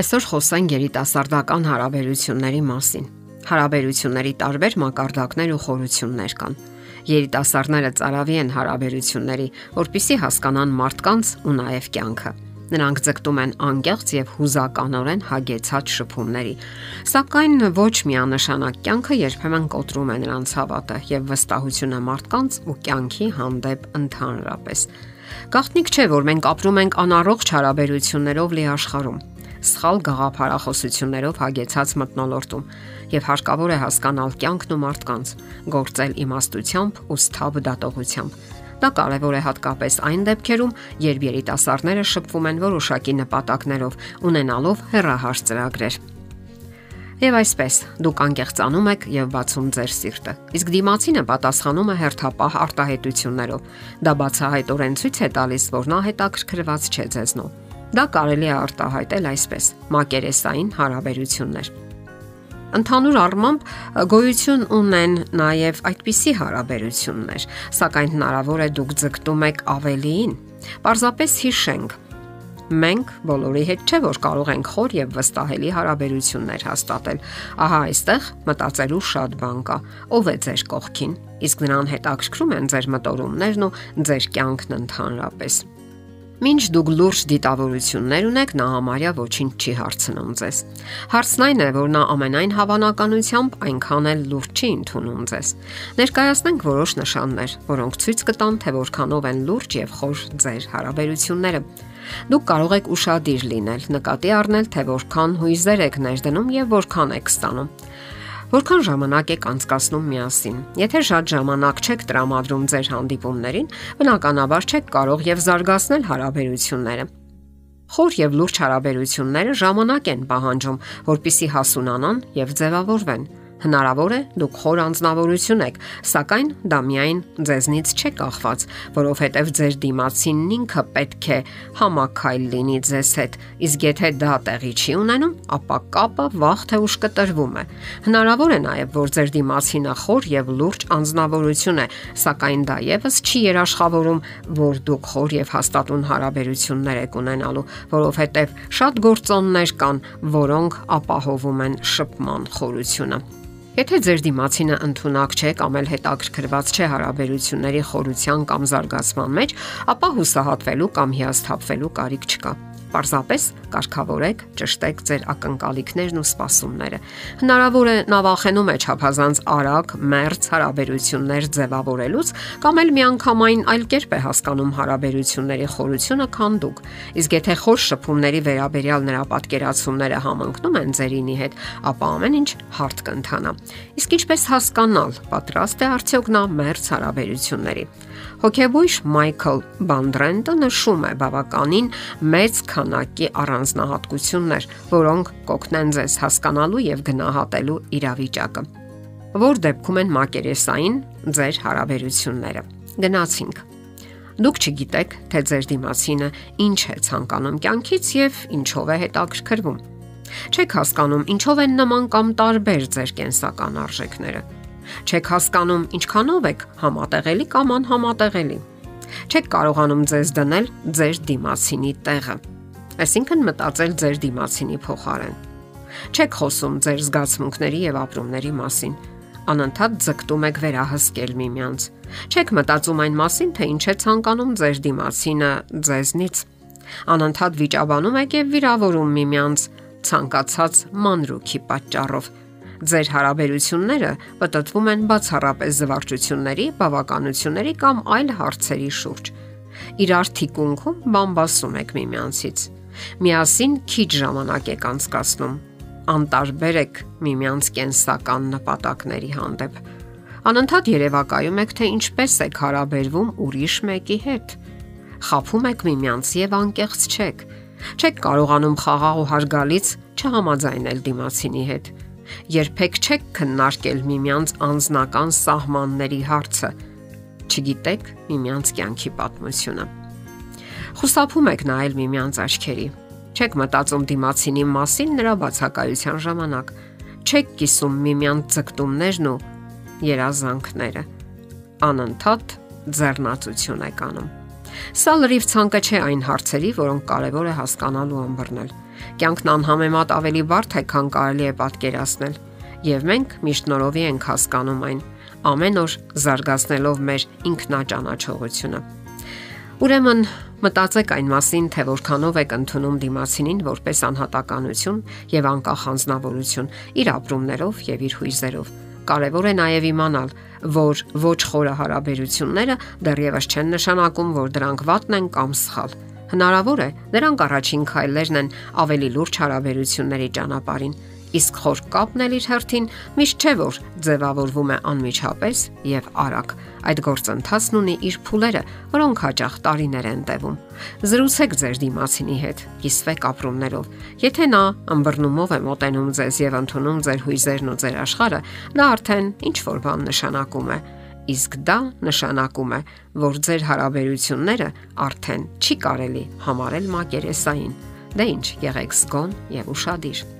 Այսօր խոսենք երիտասարդական հարաբերությունների մասին։ Հարաբերությունների տարբեր մակարդակներ ու խորություններ կան։ Երիտասարդները ծարավի են հարաբերությունների, որpիսի հասկանան մարդկանց ու նաև կյանքը։ Նրանք ձգտում են անկեղծ եւ հուզականորեն հագեցած շփումների, սակայն ոչ միանշանակ կյանքը երբեմն կոտրում է նրանց հավատը եւ վստահությունը մարդկանց ու կյանքի հանդեպ ընդհանրապես։ Գաղտնիք չէ, որ մենք ապրում ենք անառողջ հարաբերություններով լի աշխարհում սխալ գաղափարախոսություններով հագեցած մտնոլորտում եւ հարկավոր է հասկանալ կյանքն ու մարդկանց, գործել իմաստությամբ ու սթաբ դատողությամբ։ Դա կարևոր է հատկապես այն դեպքերում, երբ երիտասարդները շփվում են որոշակի նպատակներով, ունենալով հերահար ծրագրեր։ Եվ այսպես, դուք անկեղծանում եք եւ բացում ձեր սիրտը։ Իսկ դիմացինը պատասխանում է հերթապահ արտահայտություններով։ Դա բացահայտորեն ցույց է տալիս, որ նա հետաքրքրված չէ ձեզնով Դա կարելի է արտահայտել այսպես՝ մակերեսային հարաբերություններ։ Ընդհանուր առմամբ գոյություն ունեն նաև այդպիսի հարաբերություններ, սակայն հնարավոր է դուք ձգտում եք ավելիին։ Պարզապես հիշենք, մենք բոլորի հետ չէ որ կարող ենք խոր եւ վստահելի հարաբերություններ հաստատել։ Ահա այստեղ մտածելու շատ բան կա։ Ով է ձեր կողքին։ Իսկ նրան հետաքրքրում են ձեր մտորումներն ու ձեր կյանքն ընդհանրապես։ Մինչ դուք լուրջ դիտավորություններ ունեք, նա համարյա ոչինչ չի հարցնում ձեզ։ Հարցն այն է, որ նա ամենայն հավանականությամբ այնքան էլ լուրջ չի ընդունում ձեզ։ Ներկայացնենք որոշ նշաններ, որոնք ցույց կտան, թե որքանով են լուրջ եւ խոր ձեր հարաբերությունները։ Դուք կարող եք ուրախadir լինել, նկատի առնել, թե որքան հույզեր եք ներդնում եւ որքան եք ստանում։ Որքան ժամանակ եք անցկացնում միասին։ Եթե շատ ժամանակ չեք տրամադրում ձեր հանդիպումներին, բնականաբար չեք կարող եւ զարգացնել հարաբերությունները։ Խոր եւ լուրջ հարաբերությունները ժամանակ են պահանջում, որpիսի հասունանան եւ ձևավորվեն։ Հնարավոր է դուք խոր անznավորություն եք, սակայն դա միայն ձեզնից չէ կախված, որովհետև ձեր դիմացինն ինքը պետք է համակայլ լինի ձեզ հետ։ Իսկ եթե դա տեղի չի ունենում, ապա կապը վաղ թե ուշ կտրվում է։ Հնարավոր է նաև, որ ձեր դիմացինը խոր եւ լուրջ անznավորություն է, սակայն դա եւս չի երաշխավորում, որ դուք խոր եւ հաստատուն հարաբերություններ եք ունենալու, որովհետև շատ գործոններ կան, որոնք ապահովում են շփման խորությունը։ Եթե ձեր դիմացինը ընդունակ չէ կամ էլ հետաքրքրված չէ հարաբերությունների խորության կամ զարգացման մեջ, ապա հուսահատվելու կամ հիասթափվելու կարիք չկա։ Պարզապես կարգավորեք, ճշտեք ձեր ակնկալիքներն ու սպասումները։ Հնարավոր է նավախենում է ճափազանց արագ, մերց հարաբերություններ ձևավորելուց կամ էլ միանգամայն այլ կերպ է հասկանում հարաբերությունների խորությունը, քան դուք։ Իսկ եթե խոր շփումների վերաբերյալ նրա պատկերացումները համընկնում են ձերինի հետ, ապա ամեն ինչ հարթ կընթանա։ Իսկ ինչպես հասկանալ, պատրաստ է արդյոք նա մերց հարաբերությունների։ Հոգեբույժ Մայքլ Բանդրենտը նշում է բավականին մեծ քանակի առանձնահատկություններ, որոնք կօգնեն ձեզ հասկանալու եւ գնահատելու իրավիճակը։ Որ դեպքում են մակերեսային ձեր հարաբերությունները։ Գնացինք Դուք չգիտեք, թե ձեր դիմացինը ինչ է ցանկանում կյանքից եւ ինչով է հետաքրքրվում։ Չեք հասկանում ինչով են նման կամ տարբեր ձեր կենսական արժեքները Չեք հասկանում ինչքանով եք համատեղելի կամ անհամատեղելի։ Չեք կարողանում ձեզ դնել ձեր դիմացինի տեղը։ Այսինքն մտածել ձեր դիմացինի փոխարեն։ Չեք խոսում ձեր զգացմունքների եւ ապրումների մասին անընդհատ ձգտում եք վերահսկել միմյանց։ Չեք մտածում այն մասին, թե ինչ է ցանկանում ձեր դիմացինը ձեզնից։ Անընդհատ վիճաբանում եք եւ վիրավորում միմյանց ցանկացած մանրուքի պատճառով Ձեր հարաբերությունները պատտվում են բացառապես զվարճությունների, բավականությունների կամ այլ հարցերի շուրջ։ Իրար թիկունքում բամբասում եք միմյանցից։ Միասին քիչ ժամանակ եք անցկացնում։ Անտարբեր եք միմյանց կենսական նպատակների հանդեպ։ Անընդհատ երևակայում եք, թե ինչպես եք հարաբերվում ուրիշ մեկի հետ։ Խափում եք միմյանց եւ անկեղծ չեք։ Չեք կարողանում խաղաղ ու հարգալից չհամաձայնել դիմացինի հետ Երբեք չեք քննարկել միմյանց անznական սահմանների հարցը։ Չգիտեք միմյանց կյանքի պատմությունը։ Խուսափում եք նայել միմյանց աչքերի։ Չեք մտածում դիմացինի մասին նրա բացակայության ժամանակ։ Չեք կիսում միմյանց ձգտումներն ու երազանքները։ Անընդհատ ձեռնացություն եք անում։ Սա լրիվ ցանկը չէ այն հարցերի, որոնք կարևոր է հասկանալ ու ըմբռնել։ Կյանքն անհամեմատ ավելի բարդ է, քան կարելի է պատկերացնել, եւ մենք միշտ նորովի ենք հասկանում այն, ամեն օր զարգացնելով մեր ինքնաճանաչողությունը։ Ուրեմն մտածեք այն մասին, թե որքանով եք ընդունում դիմացինին որպես անհատականություն եւ անկախ անznավորություն իր ապրումներով եւ իր հույզերով։ Կարևոր է նաև իմանալ, որ ոչ խորը հարաբերությունները դեռևս չեն նշանակում, որ դրանք վատն են կամ սխալ։ Հնարավոր է, նրանք առաջին քայլերն են ավելի լուրջ հարաբերությունների ճանապարհին, իսկ խոր կապն էլ իր հերթին միշտ չէ որ ձևավորվում է անմիջապես եւ արագ։ Այդ գործընթացն ունի իր փուլերը, որոնք հաճախ տարիներ են տևում։ Զրուցեք ձեր դիմացինի հետ, կիսվեք ապրումներով։ Եթե նա ըմբռնումով է մոտենում ձեզ եւ ընդունում ձեր հույզերն ու ձեր աշխարհը, դա արդեն ինչ որ բան նշանակում է իսկ դա նշանակում է, որ ձեր հարաբերությունները արդեն չի կարելի համարել մակերեսային։ Դե ինչ, եղեք զգոն եւ ուրախadir։